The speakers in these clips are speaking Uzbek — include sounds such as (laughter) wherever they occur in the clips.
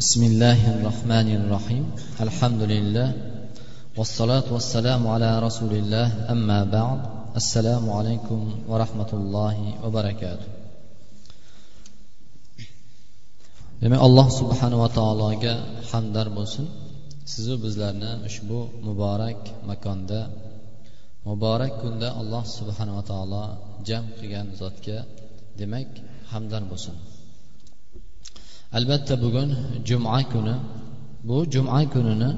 بسم الله الرحمن الرحيم الحمد لله والصلاة والسلام على رسول الله أما بعد السلام عليكم ورحمة الله وبركاته demak alloh subhanava taologa hamdar bo'lsin sizu bizlarni ushbu muborak makonda muborak kunda alloh subhanava taolo jam qilgan zotga demak hamdar bo'lsin Albatta bugun juma kuni. Bu juma kunini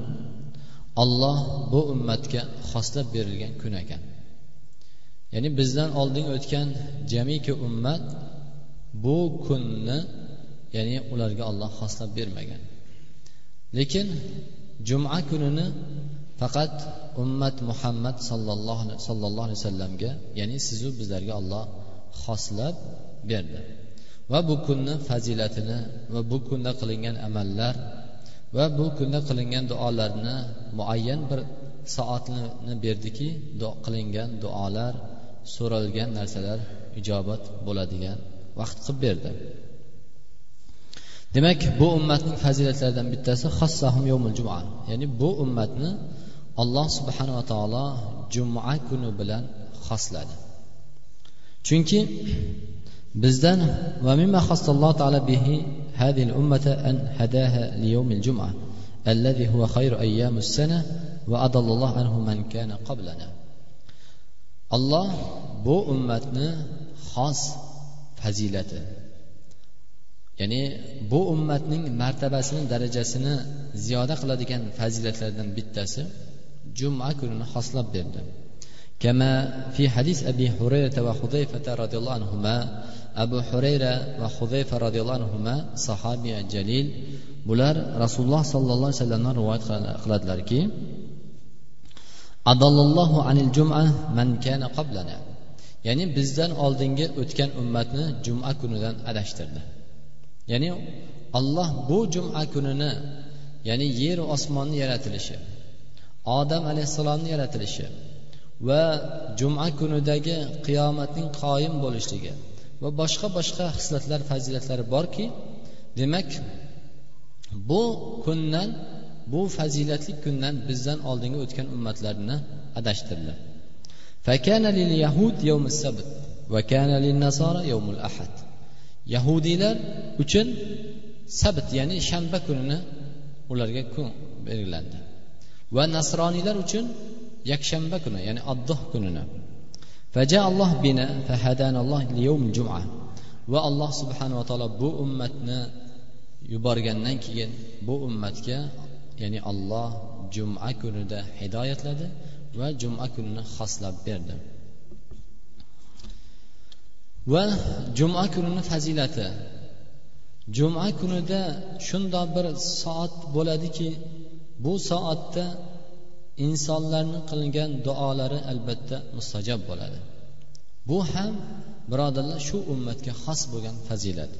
olloh bu ummatga xoslab berilgan kun ekan. Ya'ni bizdan oldin o'tgan jamiki ummat bu kunni ya'ni ularga olloh xoslab bermagan. Lekin juma kunini faqat ummat muhammad sallallohu alayhi vasallamga ya'ni sizu bizlarga olloh xoslab berdi. Va bu kunni fazilatini va bu kunda qilingan amallar va bu kunda qilingan duolarni muayyan bir soatni berdiki qilingan duolar so'ralgan narsalar ijobat bo'ladigan vaqt qilib berdi. Demak bu ummatning fazilatlaridan bittasi xossahum yomul juma. Ya'ni bu ummatni alloh subhanava taolo juma kuni bilan xosladi chunki bizdan ومما خص الله تعالى به هذه الأمة أن هداها ليوم الجمعة الذي هو خير أيام السنة وأضل الله عنه من كان قبلنا. الله bu ummatni xos fazilati ya'ni bu ummatning martabasini darajasini ziyoda qiladigan fazilatlardan bittasi juma kunini xoslab berdi كما في حديث أبي هريرة وحذيفة رضي الله عنهما abu hurayra va huzayfa roziyallohu anhu sahobiya jalil bular rasululloh sollallohu alayhi vasallamdan rivoyat qiladilarki adallallohu anil juma man kana qablana. Ya'ni bizdan oldingi o'tgan ummatni juma kunidan adashtirdi. Ya'ni alloh bu juma kunini ya'ni yer osmonni yaratilishi odam alayhissalomni yaratilishi va juma kunidagi qiyomatning qoyim bo'lishligi va boshqa boshqa xislatlar fazilatlari borki demak bu kundan bu fazilatli kundan bizdan oldingi o'tgan ummatlarni adashtirdi. yahudiylar uchun sabt ya'ni shanba kunini ularga kun belgilandi va nasroniylar uchun yakshanba kuni ya'ni addoh kunini فجاء الله بنا فهدانا الله ليوم الجمعة va alloh subhanava taolo bu ummatni yuborgandan keyin bu ummatga ya'ni olloh juma kunida hidoyatladi va juma kunini xoslab berdi va juma kunini fazilati juma kunida shundoq bir soat bo'ladiki bu soatda insonlarni qilgan duolari albatta mustajob bo'ladi. Bu ham birodarlar shu ummatga xos bo'lgan fazilat.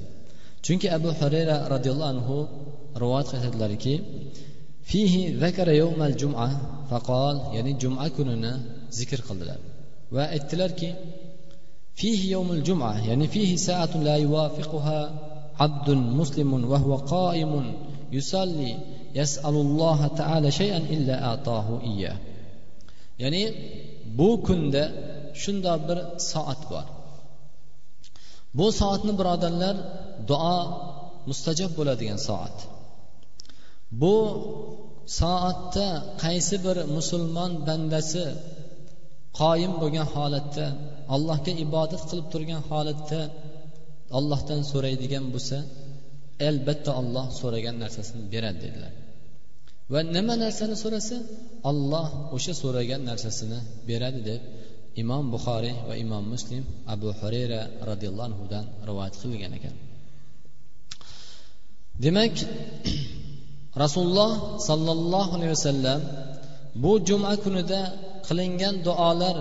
Chunki abu hurayra roziyallohu anhu rivoyat qiladilarki fihi zakara yawmal juma faqol ya'ni juma kunini zikr qildilar va aytdilarki fihi yawmul juma ya'ni fihi sa'atun la yuwafiquha abdun muslimun va huwa qa'imun yusalli yasalulloha taala shayan illa atahu iya ya'ni bu kunda shundoq bir soat bor. Bu soatni birodarlar duo mustajob bo'ladigan soat. Bu soatda qaysi bir musulmon bandasi qoyim bo'lgan holatda allohga ibodat qilib turgan holatda ollohdan so'raydigan bo'lsa albatta olloh so'ragan narsasini beradi dedilar. Va nima narsani so'rasa olloh o'sha so'ragan narsasini beradi deb imom buxoriy va imom muslim abu hurayra roziyallohu anhudan rivoyat qilgan ekan. Demak (clears throat) rasululloh sollallohu alayhi vasallam bu juma kunida qilingan duolar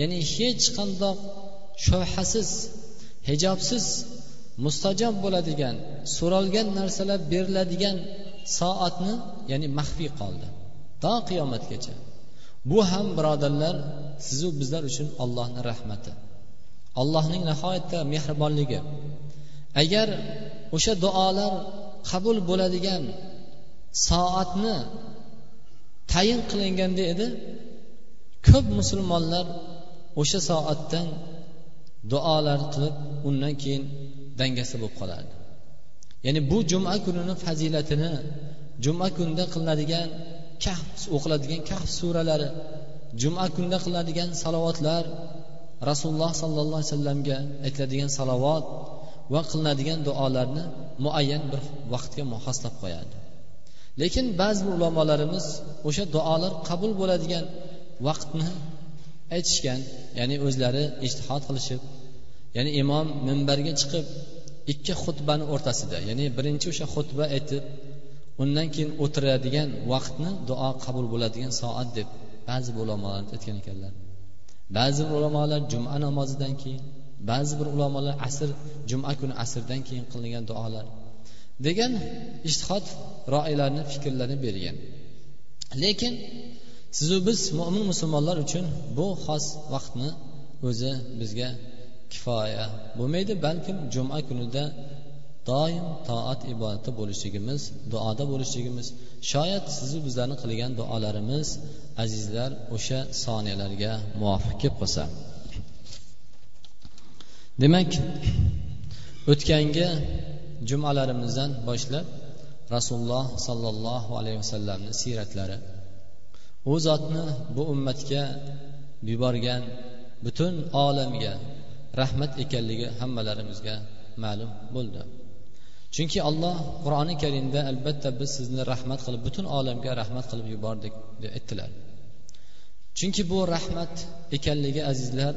ya'ni hech qandoq shubhasiz hijobsiz mustajob bo'ladigan so'ralgan narsalar beriladigan soatni ya'ni maxfiy qoldi. To qiyomatgacha. Bu ham birodarlar sizu bizlar uchun allohni rahmati. Allohning nihoyatda mehribonligi. Agar o'sha duolar qabul bo'ladigan soatni tayin qilinganda edi ko'p musulmonlar o'sha soatdan duolar qilib undan keyin dangasa bo'lib qolardi. Ya'ni bu juma kunini fazilatini juma kunida qilinadigan kahf o'qiladigan kahf suralari juma kunida qilinadigan salovatlar rasululloh sollallohu alayhi vasallamga aytiladigan salovat va qilinadigan duolarni muayyan bir vaqtga moslab qo'yadi. Lekin ba'zi ulamolarimiz o'sha duolar qabul bo'ladigan vaqtni aytishgan ya'ni o'zlari ijtihod qilishib ya'ni imom minbarga chiqib ikki xutbani o'rtasida ya'ni birinchi o'sha xutba aytib undan keyin o'tiradigan vaqtni duo qabul bo'ladigan soat deb ba'zi bir ulamolar aytgan ekanlar. Ba'zi bir ulamolar juma namozidan keyin ba'zi bir ulamolar asr juma kuni asrdan keyin qilingan duolar degan ishtihod roiylarni fikrlarini bergan. Lekin sizu biz mo'min musulmonlar uchun bu xos vaqtni o'zi bizga kifoya bo'lmaydi balkim juma kunida doim toat ibodatda bo'lishligimiz duoda bo'lishligimiz shoyat sizu bizlarni qilgan duolarimiz azizlar o'sha soniyalarga muvofiq kelib qolsa. Demak o'tgangi jumalarimizdan boshlab rasululloh sollallohu alayhi vasallamni siyratlari u zotni bu ummatga yuborgan butun olamga rahmat ekanligi hammalarimizga ma'lum bo'ldi. Chunki alloh qur'oni karimda albatta biz sizni rahmat qilib butun olamga rahmat qilib yubordik deb aytdilar. Chunki bu rahmat ekanligi azizlar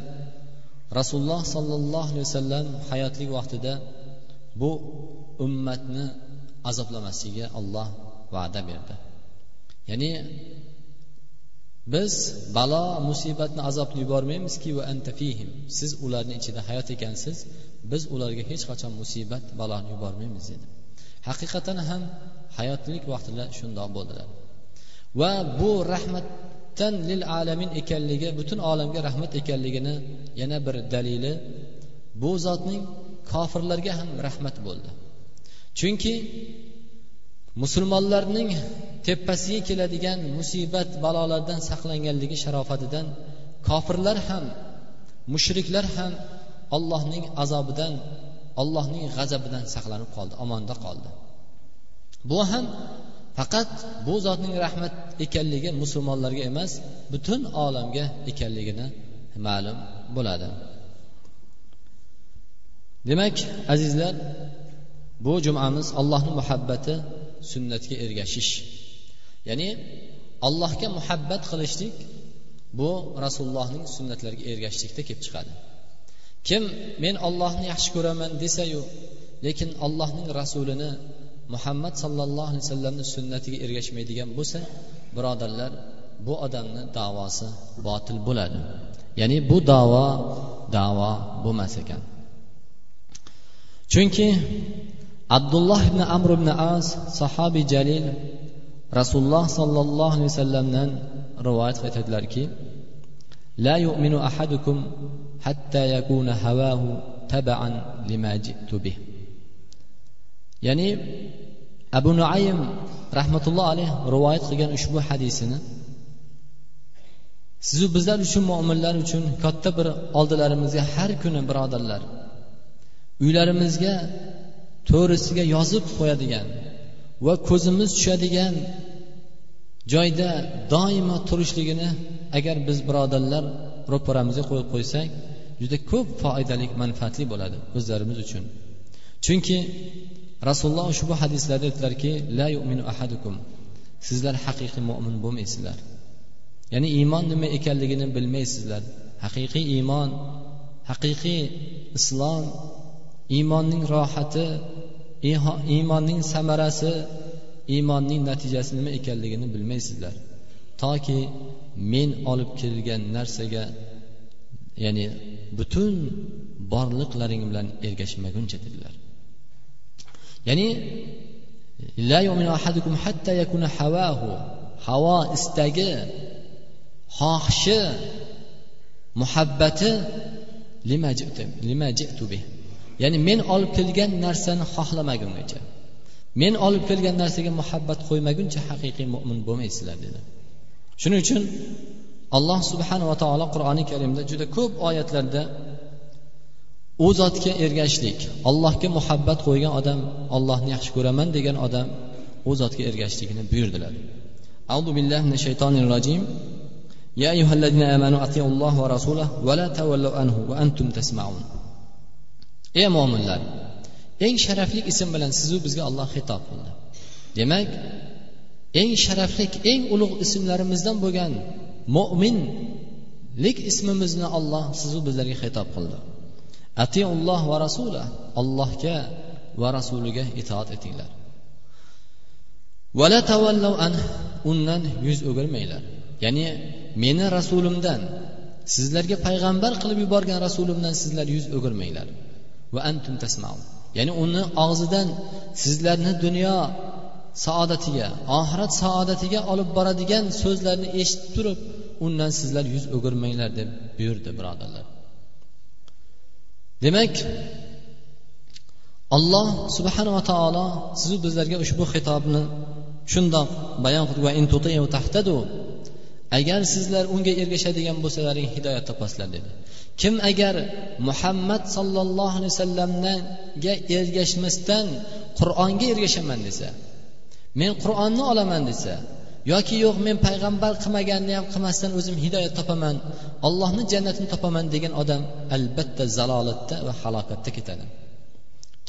rasululloh sollallohu alayhi vasallam hayotlik vaqtida bu ummatni azoblamasligiga olloh va'da berdi. Ya'ni biz balo musibatni azobni yubormaymizki va antafihim siz ularni ichida hayot ekansiz biz ularga hech qachon musibat baloni yubormaymiz dedi. Haqiqatan ham hayotlik vaqtida shundoq bo'ldilar. Va bu rahmatdan lil alamin ekanligi butun olamga rahmat ekanligini yana bir dalili bu zotning kofirlarga ham rahmat bo'ldi. Chunki musulmonlarning tepasiga keladigan musibat balolardan saqlanganligi sharofatidan kofirlar ham mushriklar ham allohning azobidan allohning g'azabidan saqlanib qoldi omonda qoldi. Bu ham faqat bu zotning rahmat ekanligi musulmonlarga emas butun olamga ekanligini ma'lum bo'ladi. Demak azizlar bu jumamiz allohni muhabbati sunnatga ergashish. Ya'ni allohga muhabbat qilishlik bu rasulullohning sunnatlariga ergashishlikda kelib chiqadi. kim men ollohni yaxshi ko'raman desayu lekin allohning rasulini muhammad sollallohu alayhi vasallamni sunnatiga ergashmaydigan bo'lsa birodarlar bu odamni davosi botil bo'ladi. Ya'ni bu davo davo bo'lmas ekan. Chunki abdulloh ibn amr ibn as sahobi jalil rasululloh sollallohu alayhi vasallamdan rivoyat etadilarki la yu'minu ahadukum hatta yakuna havahu taban lima ji'tu bih. Ya'ni abu nuaym rahmatulloh alayh rivoyat qilgan ushbu hadisini sizu bizlar uchun mo'minlar uchun katta bir oldilarimizga har kuni birodarlar uylarimizga to'risiga yozib qo'yadigan va ko'zimiz tushadigan joyda doimo turishligini agar biz birodarlar ro'paramizga qo'yib qo'ysak juda ko'p foydali manfaatli bo'ladi o'zlarimiz uchun. Chunki rasululloh ushbu hadislarda aytdilarki la yu'minu ahadukum. Sizlar haqiqiy mo'min bo'lmaysizlar. Ya'ni iymon nima ekanligini bilmaysizlar. Haqiqiy iymon haqiqiy islom iymonning rohati iymonning samarasi iymonning natijasi nima ekanligini bilmaysizlar. Toki men olib kelgan narsaga ya'ni butun borliqlaring bilan ergashmaguncha dedilar. Ya'ni la ahadukum hatta yakuna havahu havo istagi xohishi muhabbati lima ji'tu bih. Ya'ni men olib kelgan narsani xohlamagungacha men olib kelgan narsaga muhabbat qo'ymaguncha haqiqiy mo'min bo'lmaysizlar dedi shuning uchun alloh subhanava taolo qur'oni karimda juda ko'p oyatlarda u zotga ergashishlik allohga muhabbat qo'ygan odam ollohni yaxshi ko'raman degan odam u zotga ergashishligini buyurdilar أعوذ بالله من الشيطان الرجيم يا أيها الذين آمنوا أطيعوا الله ورسوله ولا تولوا عنه وأنتم تسمعون ey mo'minlar eng sharafli ism bilan sizu bizga olloh xitob qildi demak eng sharafli eng ulug' ismlarimizdan bo'lgan mo'minlik ismimizni olloh sizu bizlarga xitob qildi. Atiulloh va rasula allohga va rasuliga itoat etinglar. Vala tavallav an undan yuz o'girmanglar. Ya'ni meni rasulimdan sizlarga payg'ambar qilib yuborgan rasulimdan sizlar yuz o'girmanglar. Va antum tasmaun. Ya'ni uni og'zidan sizlarni dunyo saodatiga oxirat saodatiga olib boradigan so'zlarni eshitib turib undan sizlar yuz o'girmanglar deb buyurdi birodarlar. Demak alloh subhanava taolo sizu bizlarga ushbu xitobni shundoq bayon qildi. Agar sizlar unga ergashadigan bo'lsalaring hidoyat topasizlar dedi. Kim agar muhammad sollallohu alayhi vasallamga ergashmasdan qur'onga ergashaman desa men qur'onni olaman desa yoki yo'q men payg'ambar qilmaganni ham qilmasdan o'zim hidoyat topaman allohni jannatini topaman degan odam albatta zalolatda va halokatda ketadi.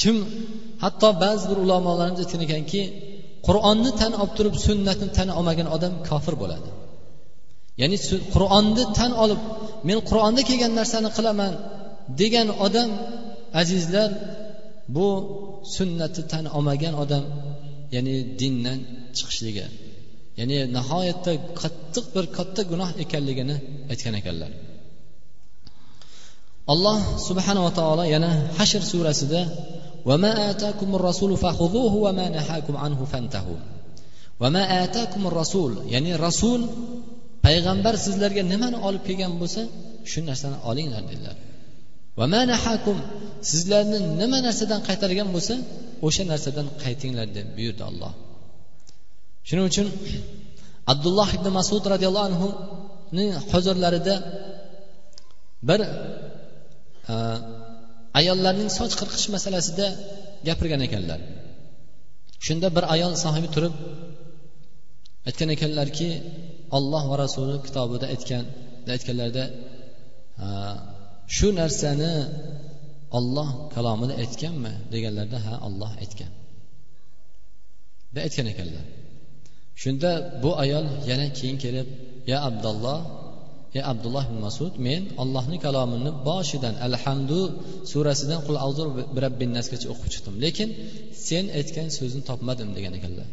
Kim hatto ba'zi bir ulamolarimiz aytgan ekanki qur'onni tan olib turib sunnatni tan olmagan odam kofir bo'ladi. Ya'ni qur'onni tan olib men qur'onda kelgan narsani qilaman degan odam azizlar bu sunnatni tan olmagan odam ya'ni dindan chiqishligi ya'ni nihoyatda qattiq bir katta gunoh ekanligini aytgan ekanlar alloh subhanava taolo yana hashr surasida وما آتاكم الرسول فخذوه وما نهاكم عنه فانتهوا وما آتاكم الرسول ya'ni rasul payg'ambar sizlarga nimani olib kelgan bo'lsa shu narsani olinglar dedilar Nahakum sizlarni nima narsadan qaytargan bo'lsa o'sha narsadan qaytinglar deb buyurdi alloh. Shuning uchun (clears throat) abdulloh ibn masud roziyallohu anhuning huzurlarida bir e, ayollarning soch qirqish masalasida gapirgan ekanlar. Shunda bir ayol sohibi turib aytgan ekanlarki olloh va rasuli kitobida aytgan aytganlarida e, shu narsani olloh kalomida aytganmi? Deganlarida ha olloh aytgan. Deb aytgan ekanlar. Shunda bu ayol yana keyin kelib ya abdulloh ya abdulloh ibn masud men ollohni kalomini boshidan alhamdu surasidan qul avzur birabbin nasgacha o'qib chiqdim. Lekin sen aytgan so'zni topmadim degan ekanlar.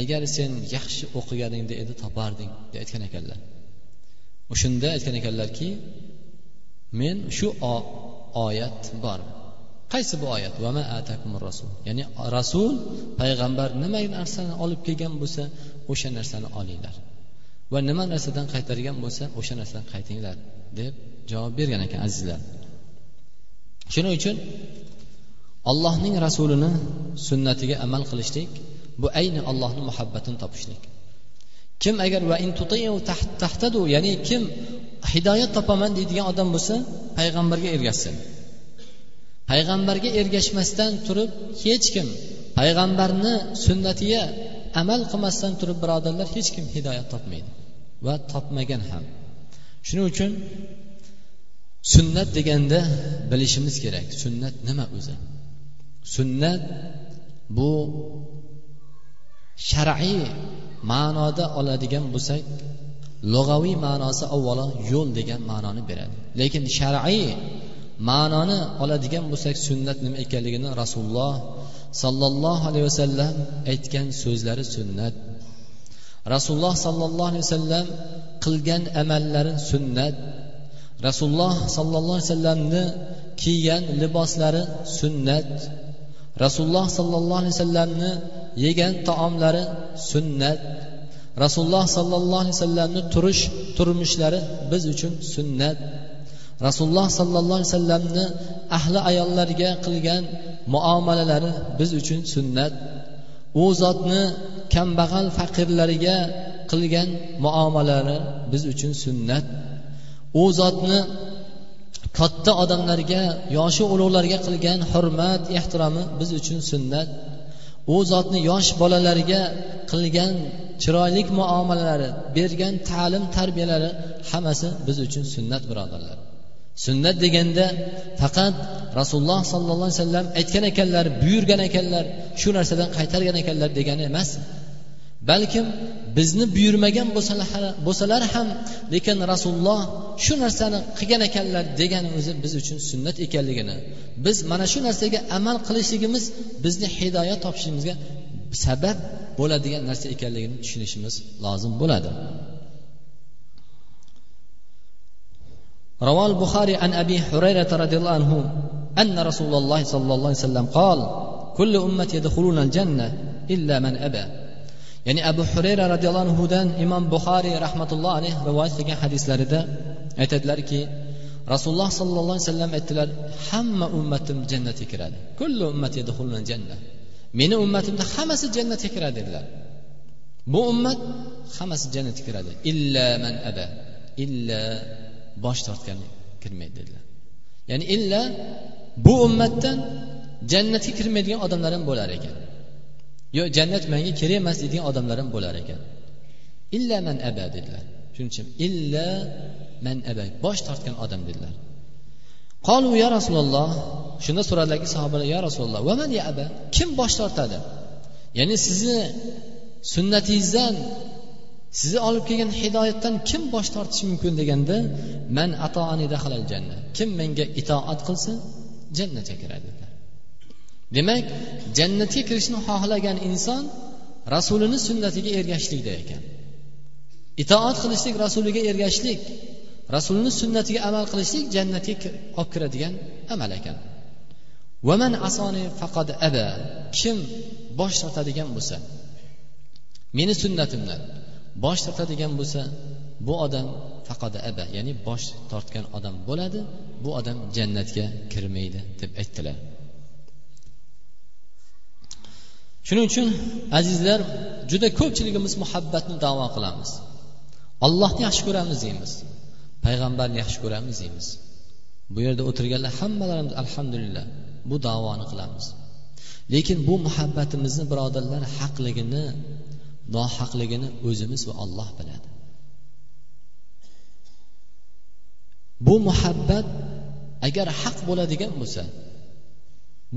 Agar sen yaxshi o'qiganingda edi toparding deb aytgan ekanlar. O'shanda aytgan ekanlarki men shu oyat bor. Qaysi bu oyat? Rasul ya'ni rasul payg'ambar nima narsani olib kelgan bo'lsa o'sha narsani olinglar. Va nima narsadan qaytargan bo'lsa o'sha narsadan qaytinglar deb javob bergan ekan azizlar. Shuning uchun allohning rasulini sunnatiga amal qilishlik bu ayni allohni muhabbatini topishlik. Kim agar va tahtadu ya'ni kim hidoyat topaman deydigan odam bo'lsa payg'ambarga ergashsin. Payg'ambarga ergashmasdan turib hech kim payg'ambarni sunnatiga amal qilmasdan turib birodarlar hech kim hidoyat topmaydi va topmagan ham. Shuning uchun sunnat deganda bilishimiz kerak sunnat nima o'zi? Sunnat bu shar'iy ma'noda oladigan bo'lsak lug'aviy ma'nosi avvalo yo'l degan ma'noni beradi. Lekin shar'iy ma'noni oladigan bo'lsak sunnat nima ekanligini rasululloh sollallohu alayhi vasallam aytgan so'zlari sunnat. Rasululloh sollallohu alayhi vasallam qilgan amallari sunnat. Rasululloh sollallohu alayhi vasallamni kiygan liboslari sunnat. Rasululloh sollallohu alayhi vasallamni yegan taomlari sunnat. Rasululloh sollallohu alayhi vasallamni turish turmushlari biz uchun sunnat. Rasululloh sollallohu alayhi vasallamni ahli ayollarga qilgan muomalalari biz uchun sunnat. U zotni kambag'al faqirlariga qilgan muomalari biz uchun sunnat. U zotni katta odamlarga yoshi ulug'larga qilgan hurmat ehtiromi biz uchun sunnat. U zotni yosh bolalarga qilgan chiroyli muomalalari bergan ta'lim tarbiyalari hammasi biz uchun sunnat birodarlar. Sunnat deganda faqat rasululloh sollallohu alayhi vasallam aytgan ekanlar buyurgan ekanlar shu narsadan qaytargan ekanlar degani emas. Balkim bizni buyurmagan bo'lsalar ham lekin rasululloh shu narsani qilgan ekanlar degani o'zi biz uchun sunnat ekanligini biz mana shu narsaga amal qilishligimiz bizni hidoyat topishimizga sabab bo'ladigan narsa ekanligini tushunishimiz lozim bo'ladi روى البخاري عن ابي هريره رضي الله عنه ان رسول الله صلى الله عليه وسلم قال كل امتي يدخلون الجنه الا من ابى ya'ni abu hurayra roziyallohu anhudan imom buxoriy rahmatulloh alayh rivoyat qilgan hadislarida aytadilarki rasululloh sollallohu alayhi vasallam aytdilar hamma ummatim jannatga kiradi kullu ummati janna meni ummatimda hammasi jannatga kiradi dedilar. Bu ummat hammasi jannatga kiradi. Illa man aba illa bosh tortgan kirmaydi dedilar. Ya'ni illa bu ummatdan jannatga kirmaydigan odamlar ham bo'lar ekan. Yo jannat menga kerak emas deydigan odamlar ham bo'lar ekan. Illa man aba dedilar. Shuning uchun illa man aba bosh tortgan odam dedilar. Qolu ya rasululloh shunda so'radilarki sahobalar ya rasululloh vaman ya aba kim bosh tortadi ya'ni sizni sunnatingizdan sizni olib kelgan hidoyatdan kim bosh tortishi mumkin deganda man atoani dahalal janna kim menga itoat qilsa jannatga kiradi dedilar demak jannatga kirishni xohlagan inson rasulini sunnatiga ergashishlikda ekan itoat qilishlik rasuliga ergashishlik rasulni sunnatiga amal qilishlik jannatga olib kiradigan amal ekan. Vaman asoni faqad aba. Kim bosh tortadigan bo'lsa meni sunnatimdan bosh tortadigan bo'lsa bu odam faqad aba ya'ni bosh tortgan odam bo'ladi bu odam jannatga kirmaydi deb aytdilar. Shuning uchun azizlar juda ko'pchiligimiz muhabbatni davo qilamiz. Allohni yaxshi ko'ramiz deymiz. Payg'ambarni yaxshi ko'ramiz deymiz. Bu yerda o'tirganlar hammalarimiz alhamdulillah bu davoni qilamiz. Lekin bu muhabbatimizni birodarlar haqligini nohaqligini o'zimiz va olloh biladi. Bu muhabbat agar haq bo'ladigan bo'lsa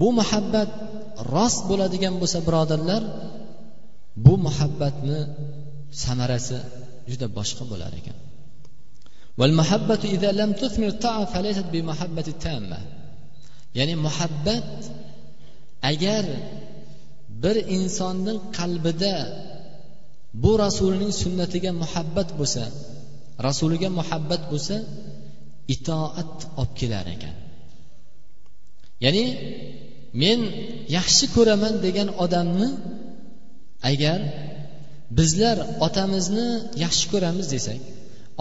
bu muhabbat rost bo'ladigan bo'lsa birodarlar bu muhabbatni samarasi juda boshqa bo'lar ekan. Ya'ni muhabbat agar bir insonning qalbida bu rasulining sunnatiga muhabbat bo'lsa rasuliga muhabbat bo'lsa itoat olib kelar ekan ya'ni men yaxshi ko'raman degan odamni agar bizlar otamizni yaxshi ko'ramiz desak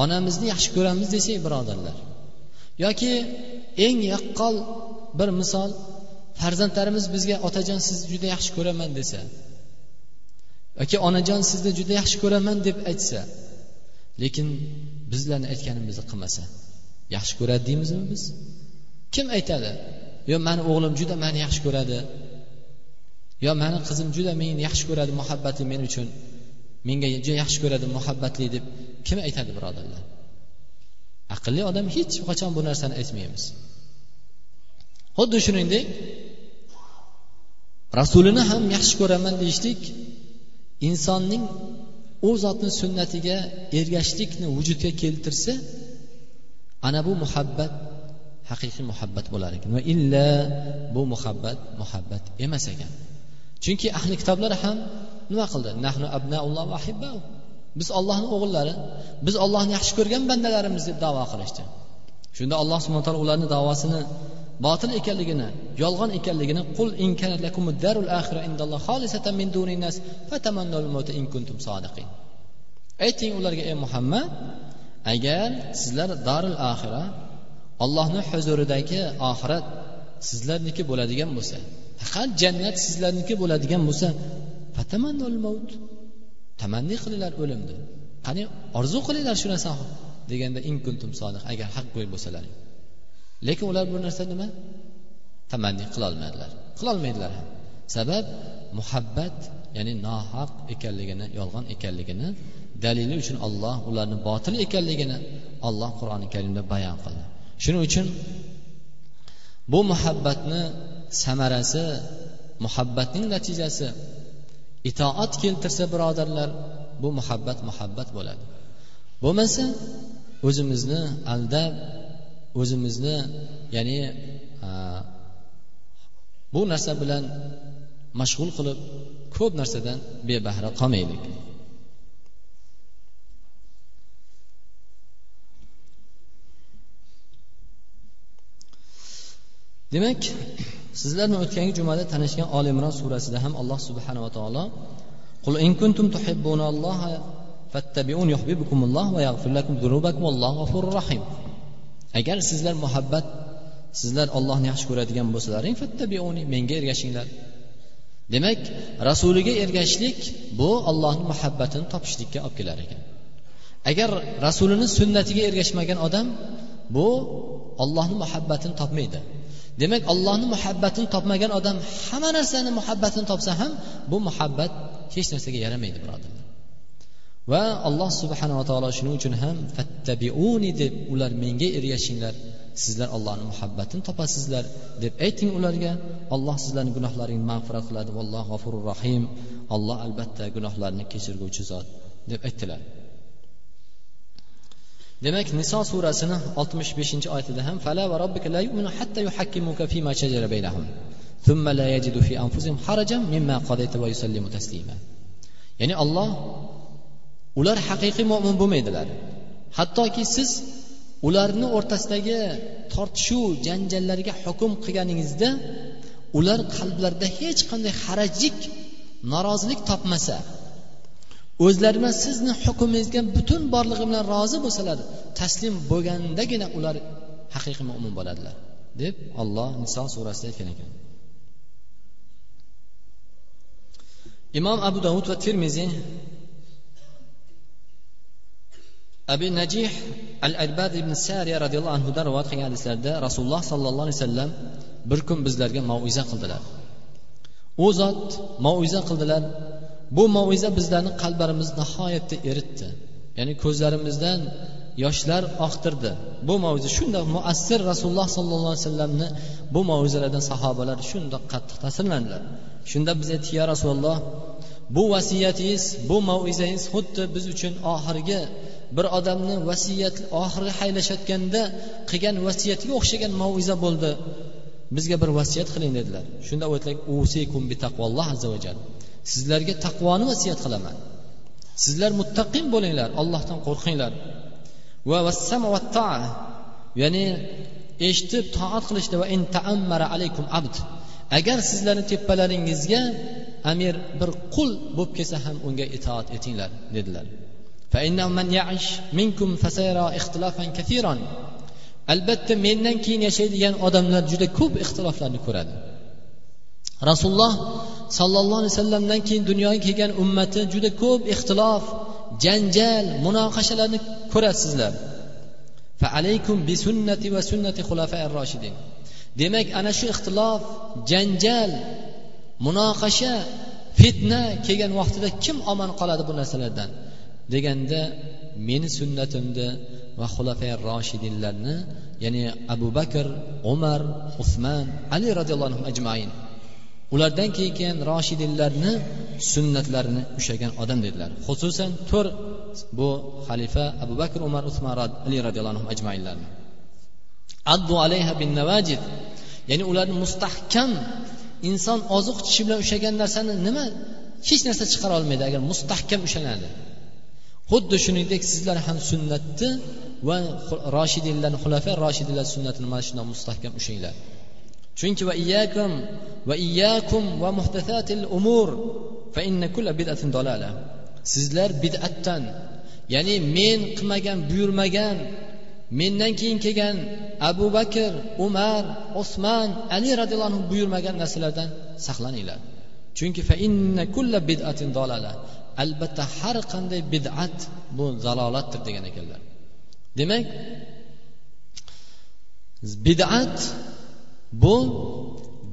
onamizni yaxshi ko'ramiz desak birodarlar. Yoki eng yaqqol bir misol farzandlarimiz bizga otajon sizni juda yaxshi ko'raman desa yoki onajon sizni juda yaxshi ko'raman deb aytsa lekin bizlarni aytganimizni qilmasa yaxshi ko'radi deymizmi biz? Kim aytadi? Yo mani o'g'lim juda mani yaxshi ko'radi yo mani qizim juda meni yaxshi ko'radi muhabbati men uchun menga juda yaxshi ko'radi muhabbatli deb kim aytadi birodarlar? Aqlli odam hech qachon bu narsani aytmaymiz. Xuddi shuningdek rasulini ham yaxshi ko'raman deyishlik insonning u zotni sunnatiga ergashishlikni vujudga keltirsa ana bu muhabbat haqiqiy muhabbat bo'lar ekan. Va illa bu muhabbat muhabbat emas ekan. Chunki ahli kitoblar ham nima qildi? Nahnu abnaulloh va biz ollohni o'g'illari biz ollohni yaxshi ko'rgan bandalarimiz deb davo qilishdi. Shunda alloh subhana taolo ularni davosini botil ekanligini yolg'on ekanligini qul in darul xolisatan min nas in kuntum sodiqin. Ayting ularga ey muhammad agar sizlar darul axira ollohni huzuridagi oxirat sizlarniki bo'ladigan bo'lsa faqat jannat sizlarniki bo'ladigan bo'lsa tamanni qilinglar o'limni. Qani orzu qilinglar shu narsani deganda in kuntum agar haq go'y bo'lsalaring. Lekin ular bu narsa nima? Tamanni qilolmadilar. Qilolmaydilar ham. Sabab muhabbat ya'ni nohaq ekanligini yolg'on ekanligini dalili uchun olloh ularni botil ekanligini olloh qur'oni karimda bayon qildi. Shuning uchun bu muhabbatni samarasi muhabbatning natijasi itoat keltirsa birodarlar bu muhabbat muhabbat bo'ladi. Bo'lmasa o'zimizni aldab o'zimizni ya'ni bu narsa bilan mashg'ul qilib ko'p narsadan bebahra qolmaylik. Demak sizlar bilan o'tgangi jumada tanishgan oli imron surasida ham alloh subhanava taolo qul in kuntum tuhibbunalloha fattabiun yuhibbukumulloh va yaghfir lakum dhunubakum vallohu g'afurur rahim. Agar sizlar muhabbat sizlar ollohni yaxshi ko'radigan bo'lsalaring fattabiuni menga ergashinglar. Demak rasuliga ergashishlik bu ollohni muhabbatini topishlikka olib kelar ekan. Agar rasulini sunnatiga ergashmagan odam bu ollohni muhabbatini topmaydi. Demak allohni muhabbatini topmagan odam hamma narsani muhabbatini topsa ham bu muhabbat hech narsaga yaramaydi birodarlar. Va alloh subhanava taolo shuning uchun ham fattabiuni deb ular menga ergashinglar sizlar allohni muhabbatini topasizlar deb ayting ularga. Alloh sizlarni gunohlaringni mag'firat qiladi. Vallohu g'afurur rahim alloh albatta gunohlarni kechirguvchi zot deb aytdilar. Demak niso surasini oltmish beshinchi oyatida ham fala va robbika la yu'minu hatta yuhakkimuka fima shajara baynahum thumma la yajidu fi anfusihim harajan mimma qadayta va yusallimu taslima. Ya'ni Alloh ular haqiqiy mo'min bo'lmaydilar. Hattoki siz ularni o'rtasidagi tortishuv janjallarga hukm qilganingizda ular qalblarida hech qanday harajlik norozilik topmasa o'zlari bilan sizni hukmingizga butun borlig'i bilan rozi bo'lsalar taslim bo'lgandagina ular haqiqiy mo'min bo'ladilar deb olloh niso surasida aytgan ekan. Imom abu davud va termiziy abi najih al arbad ibn sariya roziyallohu anhudan rivoyat qilgan hadislarda rasululloh sollallohu alayhi vasallam bir kun bizlarga mauiza qildilar. U zot mauiza qildilar bu mauiza bizlarni qalblarimizni nihoyatda eritdi. Ya'ni ko'zlarimizdan yoshlar oqtirdi. Bu mavzu shundoq muassir rasululloh sollallohu alayhi vasallamni bu mavzulardan sahobalar shundoq qattiq ta'sirlandilar. Shunda biz aytdik ya rasululloh bu vasiyatingiz bu mavizangiz xuddi biz uchun oxirgi bir odamni vasiyat oxirgi haylashayotganda qilgan vasiyatiga o'xshagan maviza bo'ldi. Bizga bir vasiyat qiling dedilar. Shunda u aytdilar sizlarga taqvoni vasiyat qilaman. Sizlar muttaqin bo'linglar allohdan qo'rqinglar. Va vassam va taa ya'ni eshitib toat qilishda va in taammara alaykum abd. Agar sizlarni tepalaringizga amir bir qul bo'lib kelsa ham unga itoat etinglar dedilar. Albatta mendan keyin yashaydigan odamlar juda ko'p ixtiloflarni ko'radi. Rasululloh sallallohu alayhi vasallamdan keyin dunyoga kelgan ummati juda ko'p ixtilof janjal munoqashalarni ko'rasizlar demak ana shu ixtilof janjal munoqasha fitna kelgan vaqtida kim omon qoladi bu narsalardan? Deganda meni sunnatimni va xulafay roshidinlarni ya'ni abu bakr umar usmon ali roziyallohu anhu ajmain. Ulardan keyin roshidinlarni sunnatlarini ushlagan odam dedilar. Xususan to'rt bu xalifa abu bakr umar usmon ali roziyallohu anhu ajmainlarni. Addu alayha bin navajid ya'ni ularni mustahkam inson oziq tishi bilan ushlagan narsani nima hech narsa chiqara olmaydi agar mustahkam ushlanadi xuddi shuningdek sizlar ham sunnatni va roshidinlarni xulafa roshidinlar sunnatini mana shundoq mustahkam ushlanglar chunki va iyyakum va iyyakum va muhtasatil umur fa inna kulla bid'atin dalala sizlar bid'atdan ya'ni men qilmagan buyurmagan mendan keyin kelgan abu bakr umar osman ali roziyallohu anhu buyurmagan narsalardan saqlaninglar. Chunki fa inna kulla bid'atin dolala albatta har qanday bid'at bu zalolatdir degan ekanlar. Demak bid'at bu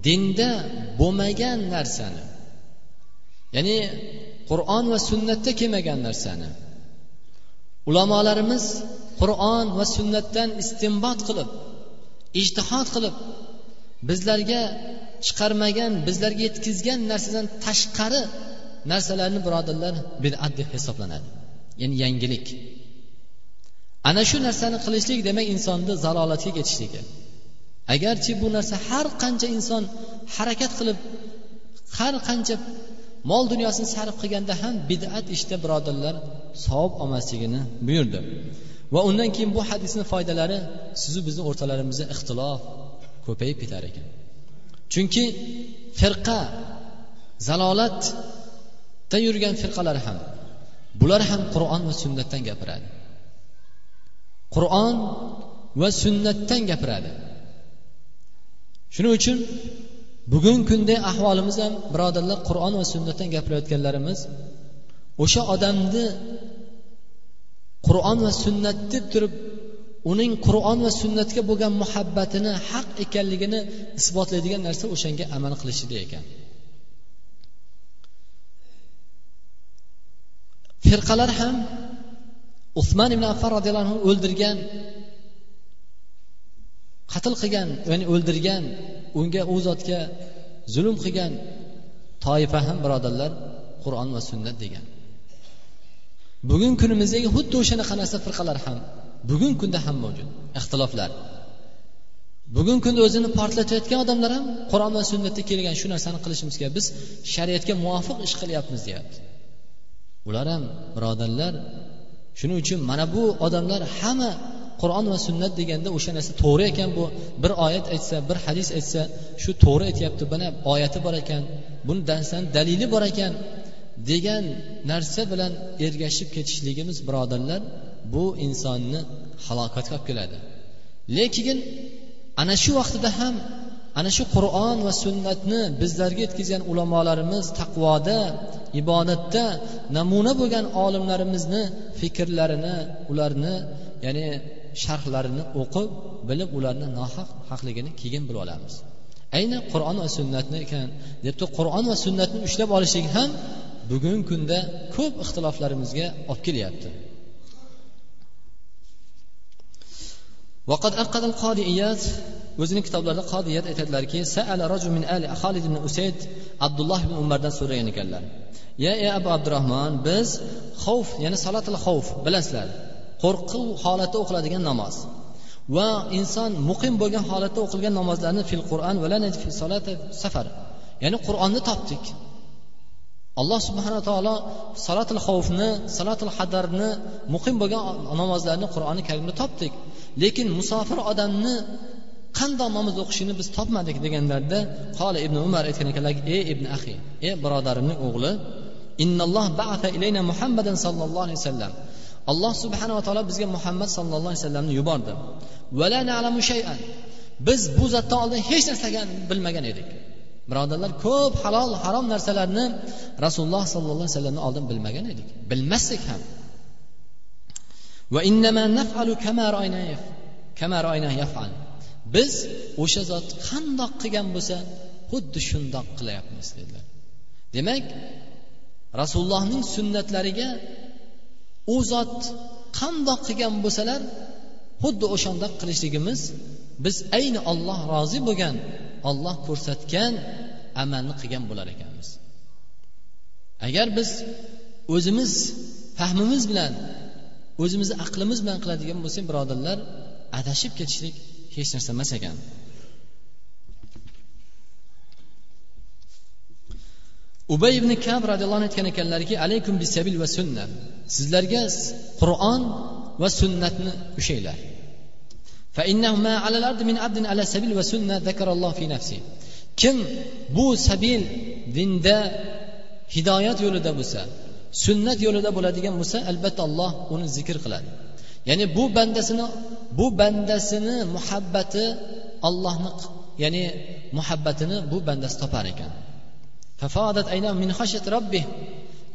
dinda bo'lmagan narsani. Ya'ni qur'on va sunnatda kelmagan narsani. Ulamolarimiz qur'on va sunnatdan istinbot qilib ijtihod qilib bizlarga chiqarmagan bizlarga yetkazgan narsadan tashqari narsalarni birodarlar bid'at deb hisoblanadi. Ya'ni yangilik. Ana shu narsani qilishlik demak insonni zalolatga ketishligi agarchi bu narsa har qancha inson harakat qilib har qancha mol dunyosini sarf qilganda ham bid'at ishda birodarlar savob olmasligini buyurdi. Va undan keyin bu hadisni foydalari sizu bizni o'rtalarimizda ixtilof ko'payib ketar ekan. Chunki firqa zalolatda yurgan firqalar ham bular ham qur'on va sunnatdan gapiradi. Qur'on va sunnatdan gapiradi. Shuning uchun bugungi kunda ahvolimiz ham birodarlar qur'on va sunnatdan gapirayotganlarimiz o'sha odamni qur'on va sunnat deb turib uning qur'on va sunnatga bo'lgan muhabbatini haq ekanligini isbotlaydigan narsa o'shanga amal qilishida ekan. Firqalar ham usmon ibn affan roziyallohu anhu o'ldirgan qatl qilgan ya'ni o'ldirgan unga u zotga zulm qilgan toifa ham birodarlar qur'on va sunnat degan. Bugungi kunimizdagi xuddi o'shanaqa narsa firqalar ham bugungi kunda ham mavjud ixtiloflar. Bugungi kunda o'zini portlatayotgan odamlar ham qur'on va sunnatda kelgan shu narsani qilishimiz kerak. Biz shariatga muvofiq ish qilyapmiz deyapti. Ular ham birodarlar shuning uchun mana bu odamlar hamma qur'on va sunnat deganda o'sha narsa to'g'ri ekan bu. Bir oyat aytsa bir hadis aytsa shu to'g'ri aytyapti mana oyati bor ekan buni darsdan dalili bor ekan degan narsa bilan ergashib ketishligimiz birodarlar bu insonni halokatga olib keladi. Lekin ana shu vaqtida ham ana shu qur'on va sunnatni bizlarga yetkazgan ulamolarimiz taqvoda ibodatda namuna bo'lgan olimlarimizni fikrlarini ularni ya'ni sharhlarini o'qib bilib ularni nohaq haqligini keyin bilib olamiz aynan qur'on va sunnatni ekan debdi qur'on va sunnatni ushlab olishlik ham bugungi kunda ko'p ixtiloflarimizga olib kelyapti وقد أقد القاضيات o'zining kitoblarida qodiyat aytadilarki saala rajul min ali xolid ibn usayd abdulloh ibn umardan so'ragan ekanlar ya ey abu abdurahmon biz xavf ya'ni salatil xavf bilasizlar Qo'rquv holatda o'qiladigan namoz. Va inson muqim bo'lgan holatda o'qilgan namozlarni fil qur'on va safar. Ya'ni qur'onni topdik. Alloh subhanaa taolo salatil xovfni salatil hadarni muqim bo'lgan namozlarni qur'oni karimda topdik. Lekin musofir odamni qandoq namoz o'qishini biz topmadik deganlarida qola ibn umar aytgan ekanlarki ey ibn ahi ey birodarimning o'g'li innalloh ba'ata ilayna muhammadan sallallohu alayhi vasallam alloh subhanava taolo bizga muhammad sallallohu alayhi vasallamni yubordi. Biz bu zotdan oldin hech narsa bilmagan edik. Birodarlar ko'p halol harom narsalarni rasululloh sollallohu alayhi vasallamdan oldin bilmagan edik. Bilmasdik ham. Biz o'sha zot qandoq qilgan bo'lsa xuddi shundoq qilyapmiz dedilar. Demak rasulullohning sunnatlariga u zot qandoq qilgan bo'lsalar xuddi o'shandoq qilishligimiz biz ayni olloh rozi bo'lgan olloh ko'rsatgan amalni qilgan bo'lar ekanmiz. Agar biz o'zimiz fahmimiz bilan o'zimizni aqlimiz bilan qiladigan bo'lsak birodarlar adashib ketishlik hech narsa emas ekan. Ubay ibn kab roziyallohu anhu aytgan ekanlarki alaykum bisabil va sunna sizlarga qur'on va sunnatni ushlanglar kim bu sabil dinda hidoyat yo'lida bo'lsa sunnat yo'lida bo'ladigan bo'lsa albatta alloh uni zikr qiladi. Ya'ni bu bandasini bu bandasini muhabbati allohni ya'ni muhabbatini bu bandasi topar ekan.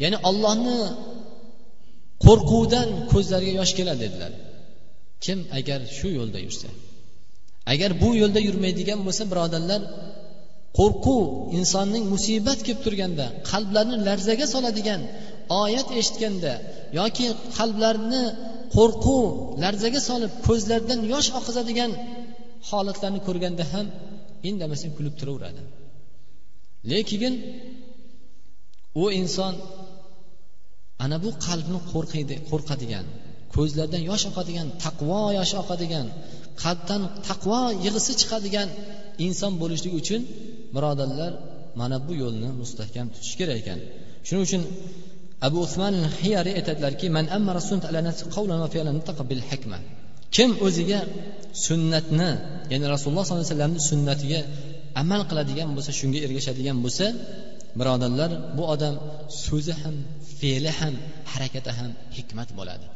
Ya'ni ollohni qo'rquvdan ko'zlariga yosh keladi dedilar. Kim agar shu yo'lda yursa agar bu yo'lda yurmaydigan bo'lsa birodarlar qo'rquv insonning musibat kelib turganda qalblarni larzaga soladigan oyat eshitganda yoki qalblarni qo'rquv larzaga solib ko'zlaridan yosh oqizadigan holatlarni ko'rganda ham indamasdan kulib turaveradi. Lekin u inson ana bu qalbni qo'rqiydi qo'rqadigan ko'zlardan yosh oqadigan taqvo yoshi oqadigan qalbdan taqvo yig'isi chiqadigan inson bo'lishligi uchun birodarlar mana bu yo'lni mustahkam tutish kerak ekan. Shuning uchun abu usmon hiyari aytadilarki man kim o'ziga sunnatni ya'ni rasululloh sollallohu alayhi vasallamni sunnatiga amal qiladigan bo'lsa shunga ergashadigan bo'lsa birodarlar bu odam so'zi ham fe'li ham harakati ham hikmat bo'ladi.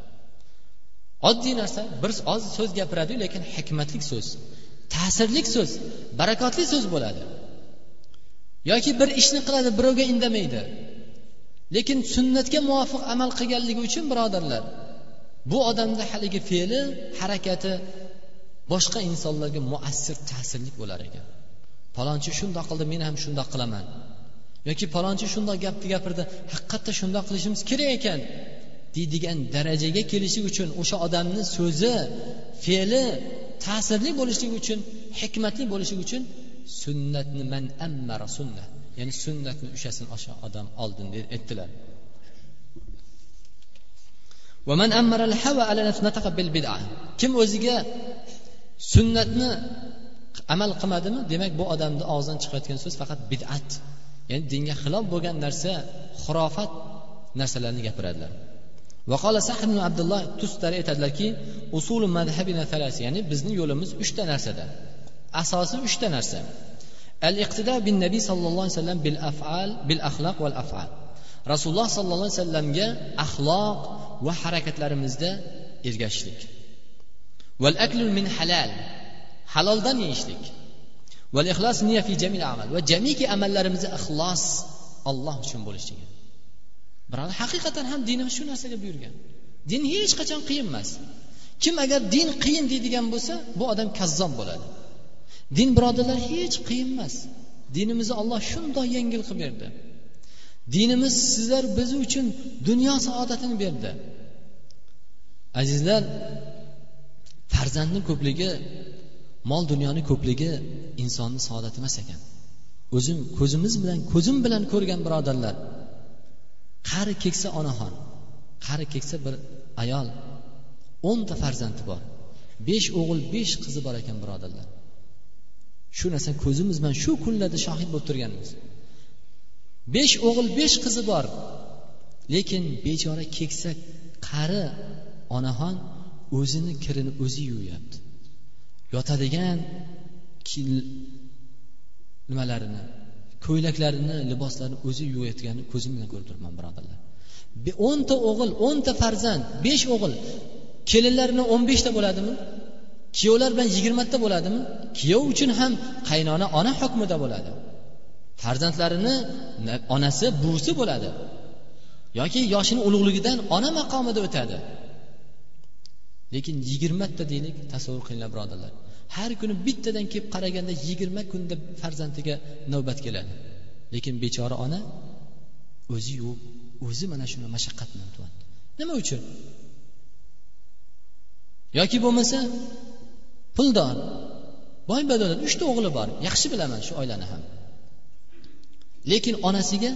Oddiy narsa bir oz so'z gapiradiyu lekin hikmatlik so'z ta'sirli so'z barakotli so'z bo'ladi. Yoki bir ishni qiladi birovga indamaydi. Lekin sunnatga muvofiq amal qilganligi uchun birodarlar bu odamda haligi fe'li harakati boshqa insonlarga muassir ta'sirli bo'lar ekan. Palonchi shundoq qildi men ham shundoq qilaman. Yoki palonchi shundoq gapni gapirdi haqiqatda shundoq qilishimiz kerak ekan deydigan darajaga kelishi uchun o'sha odamni so'zi fe'li ta'sirli bo'lishligi uchun hikmatli bo'lishligi uchun sunnatni man ammara sunna ya'ni sunnatni ushasin o'sha odam oldin deb aytdilar. Kim o'ziga sunnatni amal qilmadimi demak bu odamni og'zidan chiqayotgan so'z faqat bid'at. Ya'ni dinga xilof bo'lgan narsa xurofat narsalarni gapiradilar. Abdulloh tustari aytadilarki ya'ni bizni yo'limiz uchta narsada asosi uchta narsa. Al iqtido bin nabiy sallallohu alayhi vasallam bil afal bil axloq val afal rasululloh sollallohu alayhi vasallamga axloq va harakatlarimizda ergashishlik val aklul min halal haloldan yeyishlik. Val ixlos niya fi jamil amal va jamiki amallarimizni ixlos alloh uchun bo'lishligi birodar haqiqatan ham dinimiz shu narsaga buyurgan. Din hech qachon qiyin emas. Kim agar din qiyin deydigan bo'lsa bu odam kazzob bo'ladi. Din birodarlar hech qiyin emas. Dinimizni olloh shundoq yengil qilib berdi. Dinimiz sizlar biz uchun dunyo saodatini berdi. Azizlar farzandni ko'pligi mol dunyoni ko'pligi insonni saodati emas ekan. O'zim ko'zimiz bilan ko'zim bilan ko'rgan birodarlar qari keksa onaxon qari keksa bir ayol o'nta farzandi bor besh o'g'il besh qizi bor ekan birodarlar. Shu narsa ko'zimiz bilan shu kunlarda shohid bo'lib turganmiz. Besh o'g'il besh qizi bor lekin bechora keksa qari onaxon o'zini kirini o'zi yuvyapti yotadigan nimalarini ko'ylaklarini liboslarini o'zi yuvayotganini ko'zim bilan ko'rib turibman birodarlar. O'nta o'g'il o'nta farzand besh o'g'il kelinlarini o'n beshta bo'ladimi? Kuyovlar bilan yigirmata bo'ladimi? Kuyov uchun ham qaynona ona hukmida bo'ladi. Farzandlarini onasi buvisi bo'ladi. Yoki yoshini ulug'ligidan ona maqomida o'tadi. Lekin yigirmata deylik tasavvur qilinglar birodarlar. Har kuni bittadan kelib qaraganda yigirma kunda farzandiga navbat keladi. Lekin bechora ona o'zi yuvib o'zi mana shuni mashaqqat bilan turyapti nima uchun? Yoki bo'lmasa puldor. Boy badolat uchta o'g'li bor yaxshi bilaman shu oilani ham. Lekin onasiga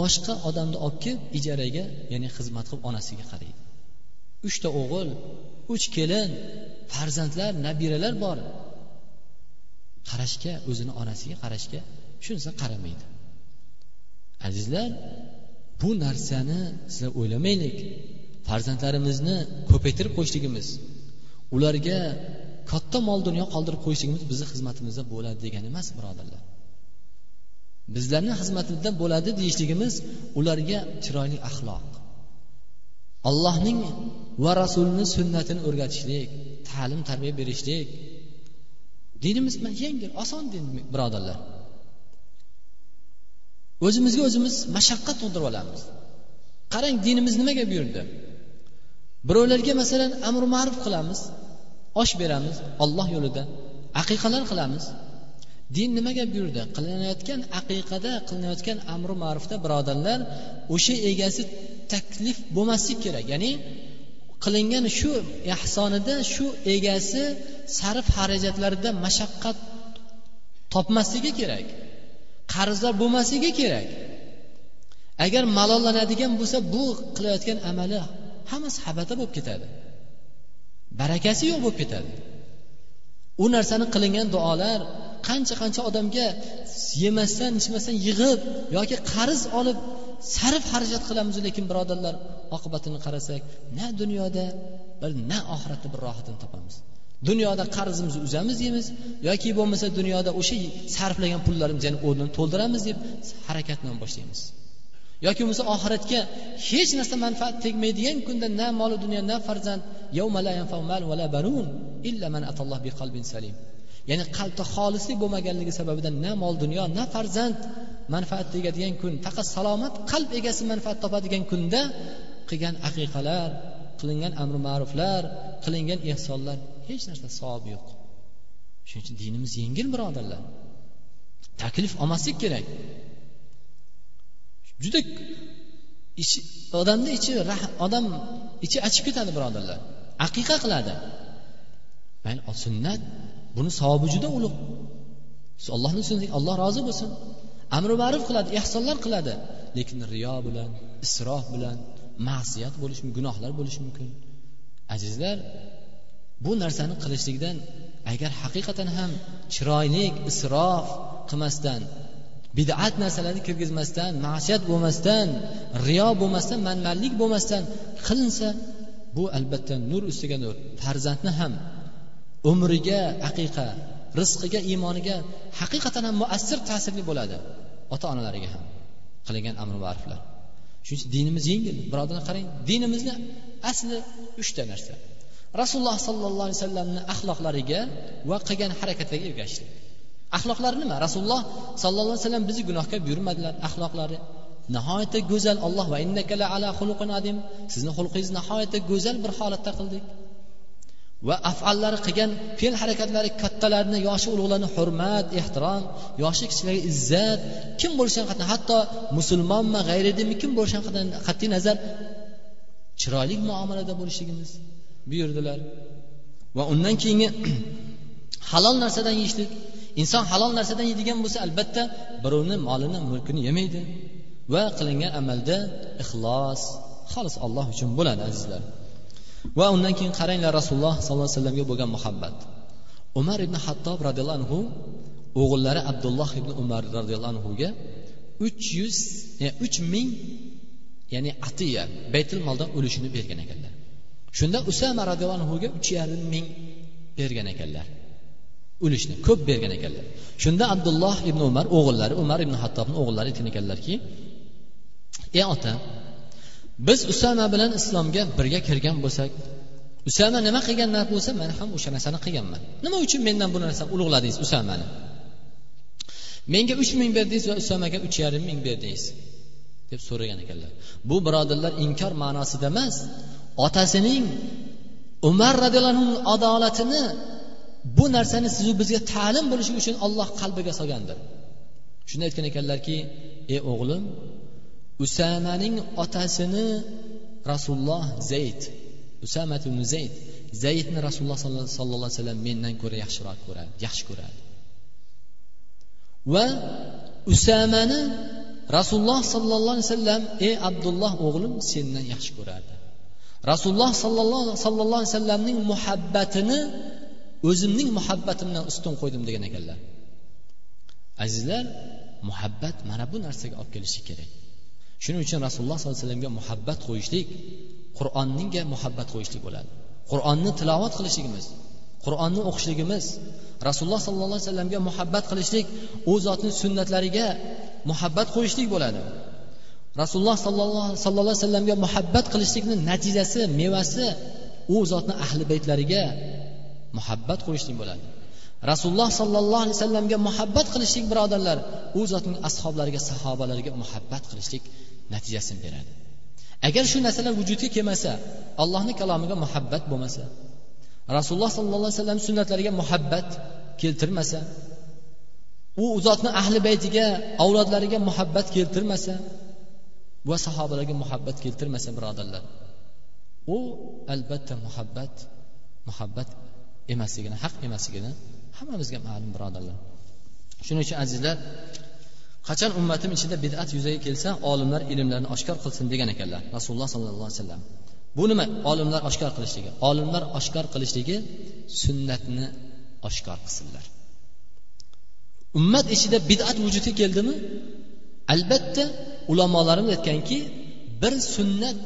boshqa odamni olib kelib ijaraga ya'ni xizmat qilib onasiga qaraydi. Uchta o'g'il uch kelin farzandlar nabiralar bor. Qarashga o'zini onasiga qarashga shunisiga qaramaydi. Azizlar bu narsani sizlar o'ylamaylik. Farzandlarimizni ko'paytirib qo'yishligimiz ularga katta mol dunyo qoldirib qo'yishligimiz bizni xizmatimizda bo'ladi degani emas birodarlar. Bizlarni xizmatimizda bo'ladi deyishligimiz ularga chiroyli axloq. Allohning va rasulini sunnatini o'rgatishlik ta'lim tarbiya berishlik. Dinimiz yengil oson din birodarlar. O'zimizga o'zimiz mashaqqat tug'dirib olamiz. Qarang dinimiz nimaga buyurdi? Birovlarga masalan amr ma'ruf qilamiz osh beramiz olloh yo'lida aqiqalar qilamiz. Din nimaga buyurdi? Qilinayotgan aqiqada qilinayotgan amri ma'rufda birodarlar o'sha egasi taklif bo'lmasligi kerak. Ya'ni qilingan shu ehsonida shu egasi sarf xarajatlarida mashaqqat topmasligi kerak qarzdor bo'lmasligi kerak. Agar malollanadigan bo'lsa bu qilayotgan amali hammasi habata bo'lib ketadi barakasi yo'q bo'lib ketadi. U narsani qilingan duolar qancha qancha odamga yemasdan ichmasdan yig'ib yoki qarz olib sarf xarajat qilamiz lekin birodarlar oqibatini qarasak na dunyoda bir na oxiratda bir rohatini topamiz. Dunyoda qarzimizni uzamiz deymiz yoki bo'lmasa dunyoda o'sha sarflagan pullarimizni yana o'rnini to'ldiramiz deb harakatni bilan boshlaymiz. Yoki bo'lmasa oxiratga hech narsa manfaat tegmaydigan kunda na moli dunyo na farzand ya'ni qalbda xolislik bo'lmaganligi sababidan na mol dunyo na farzand manfaat tegadigan kun faqat salomat qalb egasi manfaat topadigan kunda qilgan aqiqalar qilingan amri ma'ruflar qilingan ehsonlar hech narsa savobi yo'q. Shuning uchun dinimiz yengil birodarlar. Taklif olmaslik kerak. Juda ichi odamni ichi odam ichi achib ketadi birodarlar. Aqiqa qiladi. Mayli sunnat buni savobi juda ulug' allohni sunnati alloh rozi bo'lsin. Amri ma'ruf qiladi ehsonlar qiladi. Lekin riyo bilan isrof bilan ma'siyat bo'lishi mumkin gunohlar bo'lishi mumkin. Azizlar bu narsani qilishlikdan agar haqiqatan ham chiroyli isrof qilmasdan bid'at narsalarni kirgizmasdan ma'siyat bo'lmasdan riyo bo'lmasdan manmanlik bo'lmasdan qilinsa bu albatta nur ustiga nur farzandni ham umriga aqiqa rizqiga iymoniga haqiqatan ham muassir ta'sirli bo'ladi. Ota onalariga ham qilingan amri ma'ruflar shuning uchun dinimiz yengil. Birodarlar qarang dinimizni asli uchta narsa. Rasululloh sollallohu alayhi vasallamni axloqlariga va qilgan harakatlariga ergashishlik axloqlari nima? Rasululloh sollallohu alayhi vasallam bizni gunohga buyurmadilar axloqlari. Nihoyatda go'zal alloh va ala xuluqin adim. Sizni xulqingizni nihoyatda go'zal bir holatda qildik. Va afallari qilgan fe'l harakatlari kattalarni yoshi ulug'larni hurmat ehtirom yoshi kichiklarga izzat kim bo'lishidan qat'iy hatto musulmonmi g'ayridinmi kim bo'lishidan qat'iy nazar chiroyli muomalada bo'lishligimiz buyurdilar. Va undan keyingi (clears throat) halol narsadan yeyishlik. Inson halol narsadan yeydigan bo'lsa albatta birovni molini mulkini yemaydi. Va qilingan amalda ixlos xolis alloh uchun bo'ladi azizlar. Va undan keyin qaranglar rasululloh sollallohu alayhi vasallamga bo'lgan muhabbat. Umar ibn hattob roziyallohu anhu o'g'illari abdulloh ibn umar roziyallohu anhuga uch yuz e, uch ming ya'ni atiya baytul moldan ulushini bergan ekanlar. Shunda usama roziyallohu anhuga uch yarim ming bergan ekanlar. Ulushni ko'p bergan ekanlar. Shunda abdulloh ibn umar o'g'illari umar ibn hattobni o'g'illari aytgan ekanlarki ey ota biz usama bilan islomga birga kirgan bo'lsak usama nima qilgan bo'lsa man ham o'sha narsani qilganman. Nima uchun mendan bu narsani ulug'ladingiz usamani? Menga uch ming berdingiz va usamaga uch yarim ming berdingiz deb so'ragan ekanlar. Bu birodarlar inkor ma'nosida emas otasining umar roziyallohu anhu adolatini bu narsani sizu bizga ta'lim bo'lishi uchun olloh qalbiga solgandir. Shunda aytgan ekanlarki ey o'g'lim usamaning otasini rasululloh zayd usamat ibn zayd zaydni rasululloh sollallohu alayhi vasallam mendan ko'ra yaxshiroq ko'radi yaxshi ko'radi. Va usamani rasululloh sollallohu alayhi vasallam ey abdulloh o'g'lim sendan yaxshi ko'radi. Rasululloh sollallohu alayhi vasallamning muhabbatini o'zimning muhabbatimdan ustun qo'ydim degan ekanlar. Azizlar muhabbat mana bu narsaga olib kelishi kerak. Shuning uchun rasululloh sollallohu alayhi vasallamga muhabbat qo'yishlik qur'onninga muhabbat qo'yishlik bo'ladi. Qur'onni tilovat qilishligimiz qur'onni o'qishligimiz rasululloh sollallohu alayhi vasallamga muhabbat qilishlik u zotni sunnatlariga muhabbat qo'yishlik bo'ladi. Rasululloh sollallohu alayhi vasallamga muhabbat qilishlikni natijasi mevasi u zotni ahli baytlariga muhabbat qo'yishlik bo'ladi. Rasululloh sollallohu alayhi vasallamga muhabbat qilishlik birodarlar u zotning ashoblariga sahobalarga muhabbat qilishlik natijasini beradi. Agar shu narsalar vujudga kelmasa allohni kalomiga muhabbat bo'lmasa rasululloh sollallohu alayhi vasallam sunnatlariga muhabbat keltirmasa u zotni ahli baytiga avlodlariga muhabbat keltirmasa va sahobalarga muhabbat keltirmasa birodarlar u albatta muhabbat muhabbat emasligini haq emasligini hammamizga ma'lum birodarlar. Shuning uchun azizlar qachon ummatim ichida bid'at yuzaga kelsa olimlar ilmlarni oshkor qilsin degan ekanlar. Rasululloh sollallohu alayhi vasallam. Bu nima? Olimlar oshkor qilishligi. Olimlar oshkor qilishligi sunnatni oshkor qilsinlar. Ummat ichida bid'at vujudga keldimi? Albatta ulamolarimiz aytganki bir sunnat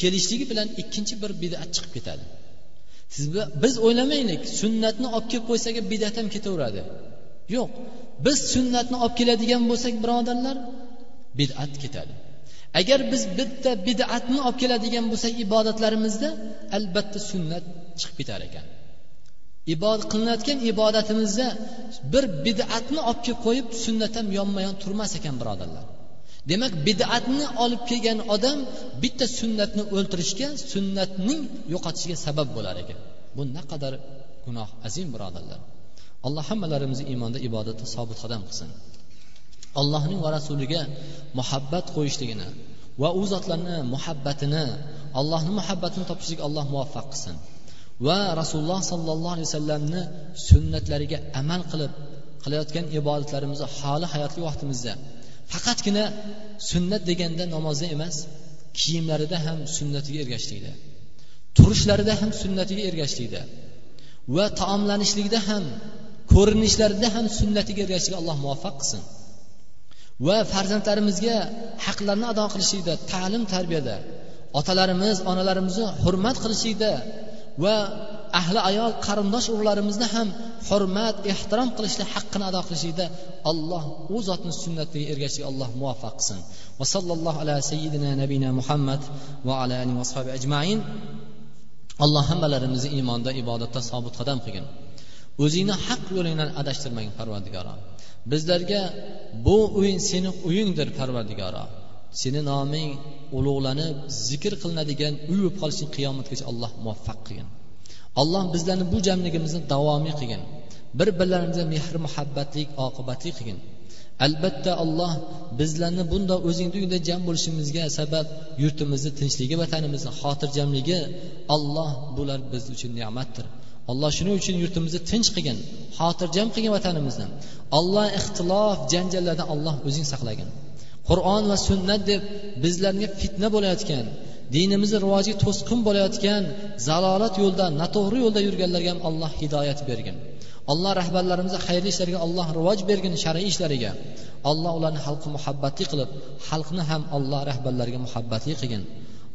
kelishligi bilan ikkinchi bir bid'at chiqib ketadi. Siz biz o'ylamaylik sunnatni olib kelib qo'ysak bidat ham ketaveradi. Yo'q biz sunnatni olib keladigan bo'lsak birodarlar bid'at ketadi. Agar biz bitta bid'atni olib keladigan bo'lsak ibodatlarimizda albatta sunnat chiqib ketar ekan. Ibodat qilinayotgan ibodatimizda bir bid'atni olib kelib qo'yib sunnat ham yonma yon turmas ekan birodarlar. Demak bid'atni olib kelgan odam bitta sunnatni o'ltirishga sunnatning yo'qotishiga sabab bo'lar ekan. Bu naqadar gunoh azim birodarlar. Alloh hammalarimizni iymonda ibodatda sobit qadam qilsin. Allohning va rasuliga muhabbat qo'yishligini va u zotlarni muhabbatini allohni muhabbatini topishlikka alloh muvaffaq qilsin. Va rasululloh sollallohu alayhi vasallamni sunnatlariga amal qilib qilayotgan ibodatlarimizni holi hayotli vaqtimizda faqatgina sunnat deganda namozda emas kiyimlarida ham sunnatiga ergashishlikda turishlarida ham sunnatiga ergashishlikda va taomlanishlikda ham ko'rinishlarida ham sunnatiga ergashishga alloh muvaffaq qilsin. Va farzandlarimizga haqlarni ado qilishlikda ta'lim tarbiyada otalarimiz onalarimizni hurmat qilishlikda va ahli ayol qarindosh urug'larimizni ham hurmat ehtirom qilishda haqqini ado qilishlikda alloh u zotni sunnatiga ergashishga alloh muvaffaq qilsin. Va sallallohu ala sayyidina nabiyina muhammad va ala alihi vashabi ajmain. Alloh hammalarimizni iymonda ibodatda sobit qadam qilgin. O'zingni haq yo'lingdan adashtirmagin parvardigoro. Bizlarga bu uy seni uyingdir parvardigoro. Seni noming ulug'lanib zikr qilinadigan uy bo'lib qolishing qiyomatgacha alloh muvaffaq qilgin. Alloh bizlarni bu jamligimizni davomiy qilgin. Bir birlarimizga mehr muhabbatlik oqibatli qilgin. Albatta alloh bizlarni bundoq o'zingni uyingda jam bo'lishimizga sabab yurtimizni tinchligi vatanimizni xotirjamligi alloh bular biz uchun ne'matdir. Alloh shuning uchun yurtimizni tinch qilgin xotirjam qilgin vatanimizni alloh ixtilof janjallardan alloh o'zing saqlagin. Qur'on va sunnat deb bizlarga fitna bo'layotgan dinimizni rivojiga to'sqin bo'layotgan zalolat yo'lda noto'g'ri yo'lda yurganlarga ham alloh hidoyat bergin. Alloh rahbarlarimizga xayrli ishlarga alloh rivoj bergin shar'iy ishlariga. Alloh ularni xalqqa muhabbatli qilib xalqni ham alloh rahbarlariga muhabbatli qilgin.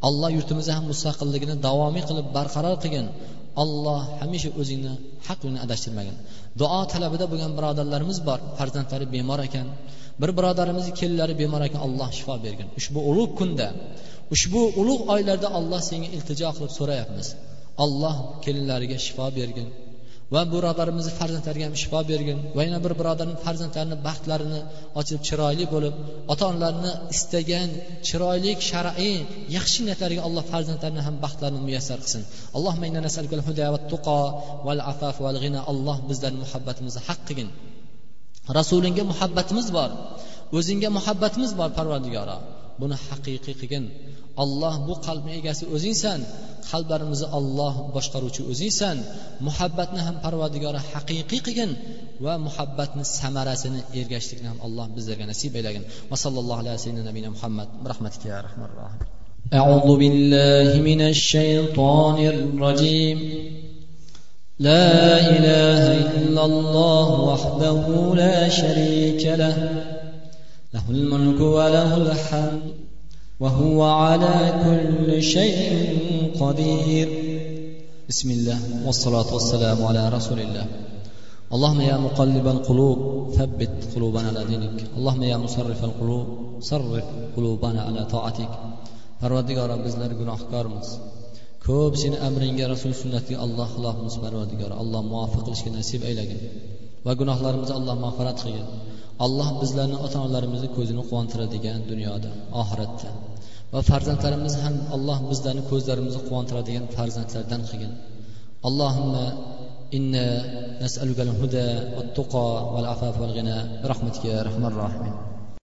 Alloh yurtimizni ham mustaqilligini davomiy qilib barqaror qilgin. Alloh hamisha o'zingni haq yo'lini adashtirmagin. Duo talabida bo'lgan birodarlarimiz bor farzandlari bemor ekan. Bir birodarimizni kelinlari bemor ekan alloh shifo bergin. Ushbu ulug' kunda ushbu ulug' oylarda alloh senga iltijo qilib so'rayapmiz. Alloh kelinlariga shifo bergin. Va bu birodarimizni farzandlariga ham shifo bergin va yana bir birodarni farzandlarini baxtlarini ochib chiroyli bo'lib ota onalarini istagan chiroyli shar'iy yaxshi niyatlarga alloh farzandlarini ham baxtlarini muyassar qilsin. Alloh bizlarni muhabbatimizni haq qilgin. Rasulingga muhabbatimiz bor. O'zingga muhabbatimiz bor parvardigoro buni haqiqiy qilgin. Olloh bu qalbni egasi o'zingsan. Qalblarimizni olloh boshqaruvchi o'zingsan muhabbatni ham parvardigori haqiqiy qilgin va muhabbatni samarasini ergashishlikni ham alloh bizlarga nasib aylagin va sallallohu alayhi muhammad rahmatika ya rahmanir rohim أعوذ بالله من الشيطان الرجيم لا إله إلا الله وحده لا شريك له له الملك وله الحمد وهو على كل شيء قدير بسم الله والصلاة والسلام على رسول الله اللهم يا مقلب القلوب ثبت قلوبنا على دينك اللهم يا مصرف القلوب صرف قلوبنا على طاعتك parvardigoro bizlar gunohkormiz ko'p seni amringga rasul sunnatiga alloh xilofimiz parvardigori alloh muvofiq qilishga nasib aylagin va gunohlarimizni alloh mag'firat qilgin alloh bizlarni ota onalarimizni ko'zini quvontiradigan dunyoda oxiratda va farzandlarimiz ham alloh bizlarni ko'zlarimizni quvontiradigan farzandlardan qilgin اللهم إنا نسألك الهدى والتقى والعفاف والغنى برحمتك يا أرحم الراحمين